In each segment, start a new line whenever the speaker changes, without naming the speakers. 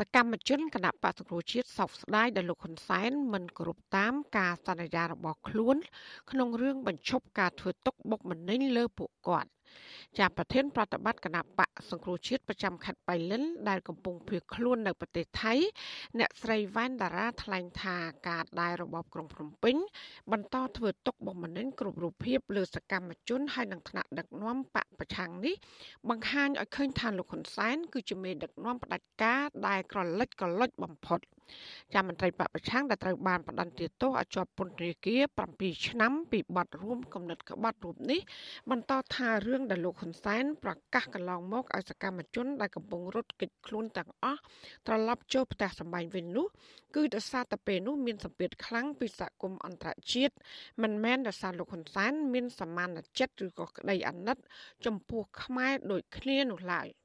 សកម្មជនគណៈបក្សសង្គ្រោះជាតិសោកស្ដាយដែលលោកហ៊ុនសែនមិនគោរពតាមការសន្យារបស់ខ្លួន ក្នុងរឿងបញ្ឈប់ការធ្វើទុកបុកម្នេញលើពួកគាត់ ជាប្រធានប្រតិបត្តិគណៈបកសង្គ្រោះជាតិប្រចាំខេត្តបៃលិនដែលកំពុងភៀសខ្លួននៅប្រទេសថៃ អ្នកស្រីវ៉ែនតារាថ្លែងថាការដែលរបបក្រុងភ្នំពេញបន្តធ្វើទុកបុកម្នេញគ្រប់រូបភាពលើសកម្មជនហើយនឹងថ្នាក់ដឹកនាំបកប្រឆាំងនេះបង្ហាញឲ្យឃើញថាលោកហ៊ុនសែនគឺជាមេដឹកនាំផ្ដាច់ការដែលក្រលិចក្រលុចបំផុត។ចាំមន្ត្រីបពប្រឆាំងដែលត្រូវបានផ្តន្ទាទោសឲ្យជាប់ពន្ធនាគារ7ឆ្នាំពីបទរួមគំនិតក្បត់រូបនេះបន្តថារឿងដែលលោកហ៊ុនសែនប្រកាសកន្លងមកឲ្យសកម្មជនដែលកំពុងរត់គេចខ្លួនទាំងអស់ត្រឡប់ចូលផ្ទះសម្បែងវិញនោះគឺដោយសារតែពេលនោះមានសម្ពាធខ្លាំងពីសហគមន៍អន្តរជាតិមិនមែនដោយសារលោកហ៊ុនសែនមានសមានចិត្តឬក៏ក្តីអាណិត ចំពោះខ្មែរដូចគ្នានោះឡើយ។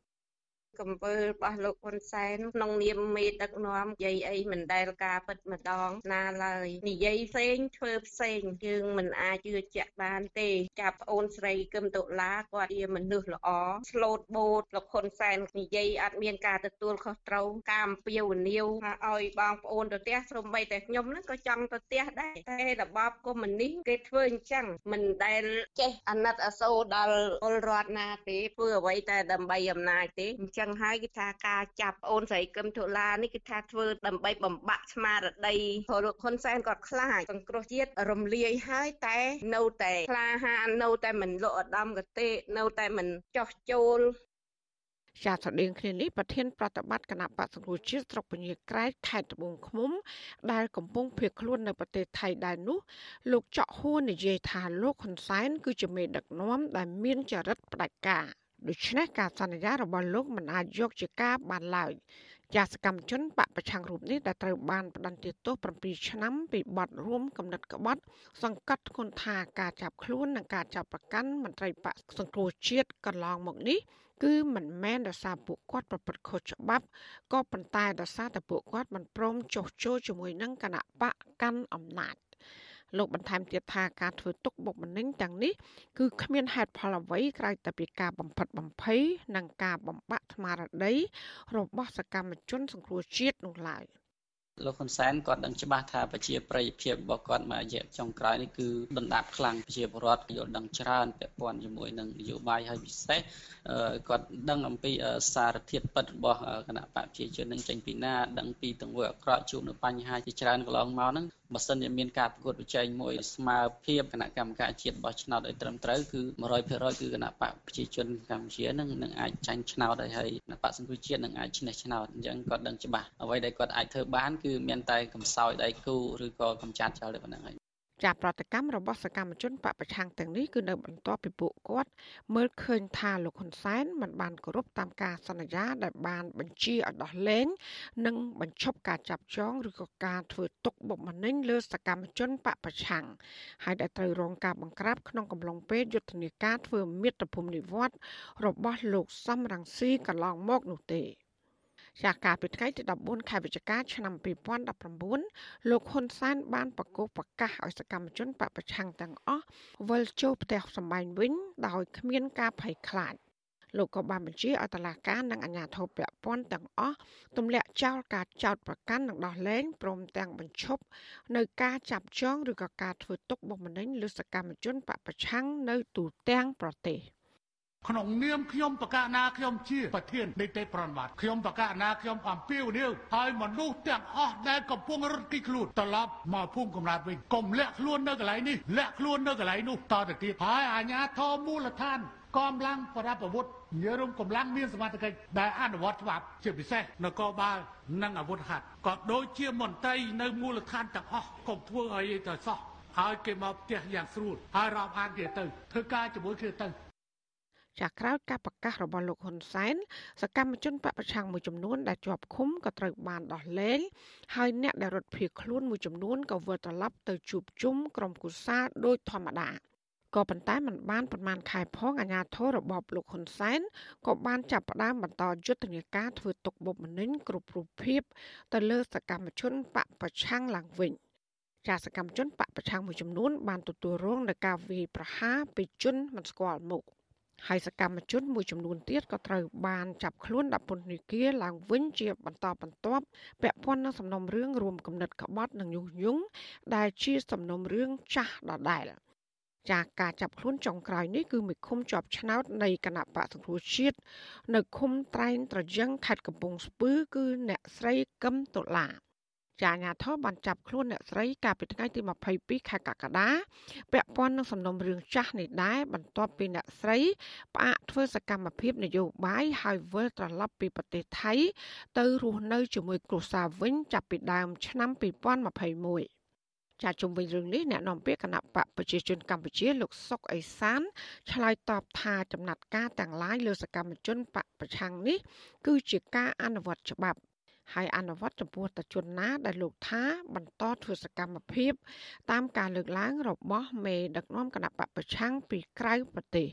កំពើរបស់លោកហ៊ុនសែនក្នុងនាមមេដឹកនាំនិយាយអីមិនដែលការពិតម្ដងណាឡើយនិយាយផ្សេងធ្វើផ្សេងយើងមិនអាចជឿជាក់បានទេចាប់ប្អូនស្រីកឹមតុលាគាត់ជាមនុស្សល្អស្លូតបូតលោកហ៊ុនសែននិយាយអត់មានការទទួលខុសត្រូវការអំពាវនាវឲ្យបងប្អូនទៅផ្ទះសូម្បីតែខ្ញុំហ្នឹងក៏ចង់ទៅផ្ទះដែរតែរបបកុម្មុយនីសគេធ្វើអញ្ចឹងមិនដែលចេះអាណិតអាសូរដល់ពលរដ្ឋណាទេធ្វើអ្វីតែដើម្បីអំណាចទេអញ្ចឹងចឹងហើយគឺថាការចាប់អូនស្រីកឹមធូឡានេះគឺថាធ្វើដើម្បីបំបាក់ស្មារតីពលរដ្ឋហ៊ុនសែនគាត់ខ្លាចសង្គ្រោះជាតិរំលាយហើយតែនៅតែក្លាហាននៅតែមិនលក់ឧត្តមកតេនៅតែមិនចោះចូល
ជាស្រដៀងគ្នានេះប្រធានប្រតិបត្តិគណៈបក្សសង្គ្រោះជាតិស្រុកពញាក្រែកខេត្តត្បូងឃ្មុំ ដែលកំពុងភៀសខ្លួននៅប្រទេសថៃដែរនោះលោកចော့ហួរនិយាយថាលោកហ៊ុនសែនគឺជាមេដឹកនាំដែលមានចរិតផ្ដាច់ការ ដូច្នេះការសន្យារបស់លោកមិនអាចយកជាការបានឡើយជាសកម្មជនបកប្រឆាំងរូបនេះដែលត្រូវបានផ្តន្ទាទោស7ឆ្នាំពីបទរួមកំណត់ក្បត់ សង្កត់ធ្ងន់ថាការចាប់ខ្លួននិងការចាប់ប្រកាន់មន្ត្រីបកសង្គ្រោះជាតិកន្លងមកនេះគឺមិនមែនដោយសារពួកគាត់ប្រព្រឹត្តខុសច្បាប់ក៏ប៉ុន្តែដោយសារតែពួកគាត់មិនព្រមចុះចូលជាមួយនឹងគណៈបកកាន់អំណាច លោកបន្ថែមទៀតថាការធ្វើទុកបុកម្នេញទាំងនេះគឺគ្មានហេតុផលអ្វីក្រៅតែពីការបំផិតបំភ័យនិងការបំបាក់ស្មារតីរបស់សកម្មជនសង្គ្រោះជាតិនោះឡើយ។
លោកហ៊ុនសែនគាត់ដឹងច្បាស់ថាប្រជាប្រិយភាពរបស់គាត់មួយរយៈចុងក្រោយនេះគឺដណ្ដាបខ្លាំងប្រជាពលរដ្ឋយល់ដឹងច្រើនពាក់ព័ន្ធជាមួយនឹងនយោបាយហើយពិសេសគាត់ដឹងអំពីសារធាតុពិតរបស់គណៈបកប្រជាជននឹងចេញពីណា ដឹងពីទង្វើអាក្រក់ជួបនៅបញ្ហាជាច្រើនកន្លងមកហ្នឹងបើសិនជាមានការប្រកួតប្រជែងមួយស្មើភាពគណៈកម្មការជាតិបោះឆ្នោតឲ្យត្រឹមត្រូវគឺ100%គឺគណៈបកប្រជាជនកម្ពុជានឹងនឹងអាចចាញ់ឆ្នោតហើយហើយគណៈបកសង្គ្រោះជាតិនឹងអាចឈ្នះឆ្នោតអញ្ចឹងគាត់ដឹងច្បាស់អ្វីដែលគាត់អាចធ្វើបានគឺមានតែកំសោយដៃគូឬក៏កំចាត់ចោលតែប៉ុណ្្នឹងហើយ
ចាប់ប្រតិកម្មរបស់សកម្មជនបពប្រឆាំងទាំងនេះគឺនៅបន្ទាប់ពីពួកគាត់មើលឃើញថាលោកហ៊ុនសែនមិនបានគោរពតាមការសន្យាដែលបានបញ្ជាឲ្យដោះលែងនិងបញ្ឈប់ការចាប់ចងឬក៏ការធ្វើទុកបុកម្នេញលើសកម្មជនបពប្រឆាំងហើយដែលត្រូវរងការបង្ក្រាបក្នុងកំឡុងពេលយុទ្ធនាការធ្វើមាតុភូមិនិវត្តរបស់លោកសំរងស៊ីកន្លងមកនោះទេ ចាកាលពីថ្ងៃទី14ខែវិច្ឆិកាឆ្នាំ2019លោកហ៊ុនសែនបានប្រកាសប្រកាសឲ្យសកម្មជនបពប្រឆាំងទាំងអស់វិលចូលផ្ទះសម្បែងវិញដោយគ្មានការភ័យខ្លាចលោកក៏បានបញ្ជាឲ្យតុលាការនិងអាជ្ញាធរពាក់ព័ន្ធទាំងអស់ទម្លាក់ចោលការចោទប្រកាន់និងដោះលែងព្រមទាំងបញ្ឈប់នៅការចាប់ចងឬក៏ការធ្វើទុកបុកម្នេញលើសកម្មជនបពប្រឆាំងនៅទូទាំងប្រទេស។
ក្នុងនាមខ្ញុំបកណាខ្ញុំជាប្រធាននីតិប្រណិប័តខ្ញុំបកណាខ្ញុំអំពាវនាវឲ្យមនុស្សទាំងអស់ដែលកំពុងរត់គេចខ្លួនត្រឡប់មកភូមិកំណើតវិញកុំលាក់ខ្លួននៅកន្លែងនេះលាក់ខ្លួននៅកន្លែងនោះតទៅទៀតហើយអាជ្ញាធរមូលដ្ឋានកម្លាំងប្រដាប់អាវុធញើរំកម្លាំងមានសមត្ថកិច្ចដែលអនុវត្តច្បាប់ជាពិសេសនគរបាលនិងអាវុធហត្ថក៏ដូចជាមន្ត្រីនៅមូលដ្ឋានទាំងអស់កុំធ្វើឲ្យទៅសោះហើយគេមកផ្ទះយ៉ាងស្រួលហើយរាប់អានគេទៅធ្វើការជាមួយគ្នាទៅ
ចាក្រោយការប្រកាសរបស់លោកហ៊ុនសែនសកម្មជនបពប្រឆាំងមួយចំនួនដែលជាប់ឃុំក៏ត្រូវបានដោះលែងហើយអ្នកដែលរត់ភៀសខ្លួនមួយចំនួនក៏វិលត្រឡប់ទៅជួបជុំក្រុមគូសាដោយធម្មតាក៏ប៉ុន្តែมันបានប្រមាណខែផងអាញាធររបបលោកហ៊ុនសែនក៏បានចាប់ផ្ដើមបន្តយុទ្ធនាការធ្វើទុកបុកម្នេញគ្រប់រូបភាពទៅលើសកម្មជនបពប្រឆាំងឡើងវិញចាសកម្មជនបពប្រឆាំងមួយចំនួនបានទទួលរងនឹងការវាយប្រហារពីជនមិនស្គាល់មុខ ហើយសកម្មជនមួយចំនួនទៀតក៏ត្រូវបានចាប់ខ្លួនដាក់ពន្ធនាគារឡើងវិញជាបន្តបន្ទាប់ពាក់ព័ន្ធនឹងសំណុំរឿងរួមគំនិតក្បត់និងញុះញង់ដែលជាសំណុំរឿងចាស់ដដែលចាការចាប់ខ្លួនចុងក្រោយនេះគឺមេឃុំជាប់ឆ្នោតនៃគណៈបកសង្គ្រោះជាតិនៅឃុំត្រែងត្រយឹងខេត្តកំពង់ស្ពឺគឺអ្នកស្រីកឹមតុលា ចាអាញាធរបានចាប់ខ្លួនអ្នកស្រីកាលពីថ្ងៃទី22ខែកក្កដាពាក់ព័ន្ធនឹងសំណុំរឿងចាស់នេះដែរបន្ទាប់ពីអ្នកស្រីផ្អាកធ្វើសកម្មភាពនយោបាយហើយវិលត្រឡប់ពីប្រទេសថៃ ទៅរស់នៅជាមួយគ្រួសារវិញចាប់ពីដើមឆ្នាំ2021ចាជុំវិញរឿងនេះអ្នកនាំពាក្យគណៈបកប្រជាជនកម្ពុជាលោកសុកអេសានឆ្លើយតបថាចំណាត់ការទាំងឡាយលើសកម្មជនបកប្រឆាំងនេះ គឺជាការអនុវត្តច្បាប់ ហើយអនុវត្តចំពោះតជនណាដែលលោកថាបន្តធ្វើសកម្មភាព តាមការលើកឡើងរបស់មេដឹកនាំគណៈបពប្រឆាំងពីក្រៅប្រទេស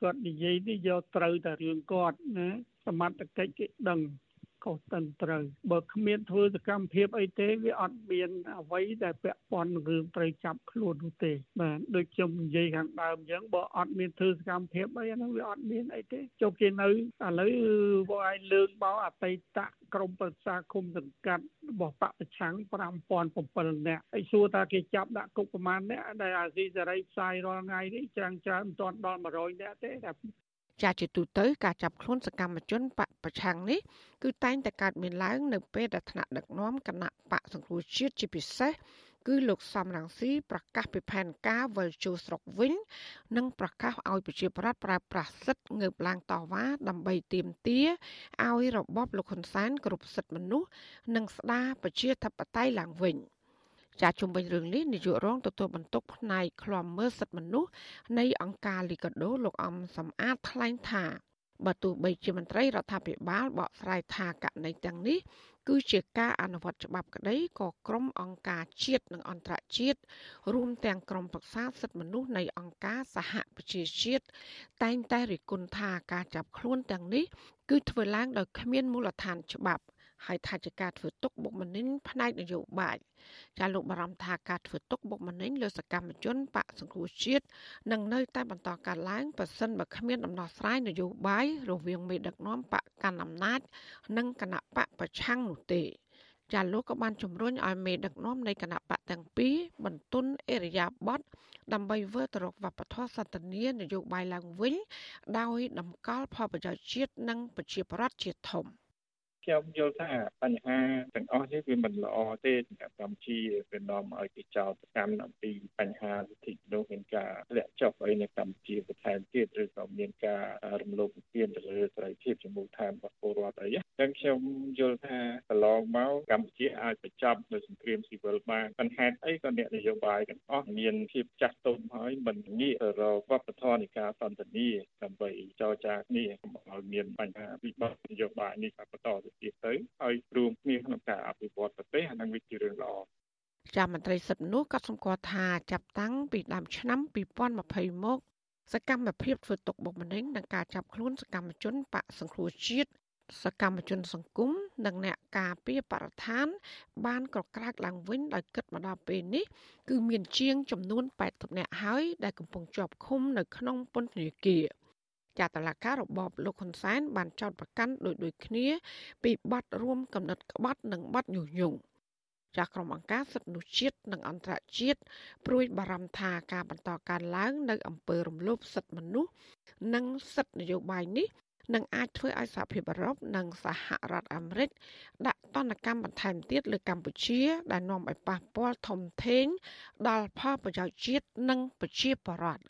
គាត់និយាយនេះយកត្រូវតែរឿងគាត់ណាសមត្ថកិច្ចគេដឹង ខុសត្រឹមត្រូវបើគ្មានធ្វើសកម្មភាពអីទេវាអត់មានអ្វីដែលពាក់ព័ន្ធនឹងរឿងត្រូវចាប់ខ្លួននោះទេបាទដូចខ្ញុំនិយាយខាងដើមអញ្ចឹងបើអត់មានធ្វើសកម្មភាពអីហ្នឹងវាអត់មានអីទេចុះគេនៅឥឡូវបងឯងលើកមកអតីតក្រមប្រឹក្សាគុំសង្កាត់របស់បពប្រឆាំង5007នាក់ហើយសួរថាគេចាប់ដាក់គុកប្រមាណអ្នកដែលអាស៊ីសេរីផ្សាយរាល់ថ្ងៃនេះច្រើនច្រើនមិនទាន់ដល់100នាក់ទេតែ
ចាជាទូទៅការចាប់ខ្លួនសកម្មជនបកប្រឆាំងនេះគឺតែងតែកើតមានឡើងនៅពេលដែលថ្នាក់ដឹកនាំគណៈបកសង្គ្រោះជាតិជាពិសេសគឺលោកសំរងស៊ីប្រកាសពីផែនការវិលចូលស្រុកវិញ និងប្រកាសឲ្យប្រជាប្រដ្ឋប្រើប្រាស់សិទ្ធិងើបឡើងតវ៉ាដើម្បីទាមទារឲ្យរបបលោកហ៊ុនសែនគ្រប់សិទ្ធិមនុស្សនិងស្ដារប្រជាធិបតេយ្យឡើងវិញ។ ចាជុំវិញរឿងនេះនាយករងទទួលបន្ទុកផ្នែកឃ្លាំមើលសិទ្ធិមនុស្សនៃអង្គការលីកាដូលោកអំសំអាតថ្លែងថាបើទោះបីជាមន្ត្រីរដ្ឋាភិបាលបកស្រាយថាករណីទាំងនេះគឺជាការអនុវត្តច្បាប់ក្តីក៏ក្រុមអង្គការជាតិនិងអន្តរជាតិរួមទាំងក្រុមប្រឹក្សាសិទ្ធិមនុស្សនៃអង្គការសហប្រជាជាតិតែងតែរិះគន់ថាការចាប់ខ្លួនទាំងនេះគឺធ្វើឡើងដោយគ្មានមូលដ្ឋានច្បាប់ ហើយថាជាការធ្វើទុកបុកម្នេញផ្នែកនយោបាយចាលោកបារម្ភថាការធ្វើទុកបុកម្នេញលើសកម្មជនបកសង្គ្រោះជាតិនឹងនៅតែបន្តកើតឡើងបើសិនបើគ្មានដំណោះស្រាយនយោបាយរវាងមេដឹកនាំបកកាន់អំណាច និងគណៈបកប្រឆាំងនោះទេចាលោកក៏បានជំរុញឲ្យមេដឹកនាំនៃគណៈបកទាំងពីរបន្ទន់អេរយាប័តដើម្បីធ្វើទៅរកវប្បធម៌សន្តិនិនយោបាយឡើងវិញដោយតម្កល់ផលប្រយោជន៍ជាតិនិងប្រជាប្រដ្ឋជាធំ។
ខ្ញុំយល់ថាបញ្ហាទាំងអស់នេះវាមិនល្អទេសម្រាប់កម្ពុជាវានាំឲ្យគេចោទកម្មអំពីបញ្ហាសិទ្ធិមនុស្សមានការលាក់ចុះអីនៅកម្ពុជាបន្ថែមទៀតឬក៏មានការរំលោភបំពានទៅលើសេរីភាពជាមូលដ្ឋានរបស់ពលរដ្ឋអីចឹងខ្ញុំយល់ថាកន្លងមកកម្ពុជាអាចបញ្ចប់នៅសង្គ្រាមស៊ីវិលបានបញ្ហាអីក៏អ្នកនយោបាយទាំងអស់មានភាពចាស់ទុំហើយមិនងាកទៅរកវប្បធម៌នៃការសន្ទនាដើម្បីចរចាគ្នាកុំឲ្យមានបញ្ហាវិបត្តិនយោបាយនេះបន្តទៅទៀតទៅហើយរួមគ្នាក្នុងការអភិវឌ្ឍប្រទេសអានឹងវាជារឿងល្អ
ចាមន្ត្រីសិទ្ធិមនុស្សក៏សម្គាល់ថាចាប់តាំងពីដើមឆ្នាំ2020មកសកម្មភាពធ្វើទុកបុកម្នេញនិងការចាប់ខ្លួនសកម្មជនបកសង្គ្រោះជាតិសកម្មជនសង្គមនិងអ្នកការពារបរិស្ថាន បានក្រក្រើកឡើងវិញដោយគិតមកដល់ពេលនេះ គឺមានជាងចំនួន80នាក់ហើយដែលកំពុងជាប់ឃុំនៅក្នុងពន្ធនាគារ ចាតឡាការរបបលោកហ៊ុនសែនបានចោទប្រកាន់ដោយដូចគ្នា ពីបទរួមកំណត់ក្បត់និងបទញុះញង់ចាស់ក្រុមអង្គការសិទ្ធិមនុស្សជាតិនិងអន្តរជាតិព្រួយបារម្ភថាការបន្តកើនឡើងនៅអំពើរំលោភសិទ្ធិមនុស្សនិងសិទ្ធិនយោបាយនេះនឹងអាចធ្វើឲ្យសហភាពអឺរ៉ុបនិងសហរដ្ឋអាមេរិកដាក់ទណ្ឌកម្មបន្ថែមទៀតលើកម្ពុជា ដែលនាំឲ្យប៉ះពាល់ធំធេងដល់ផលប្រយោជន៍ជាតិនិងប្រជាពលរដ្ឋ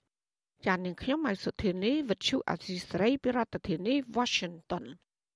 ចាននាងខ្ញុំម៉ៃសុធានីវិទ្យុអសីស្រីពីរដ្ឋធានី Washington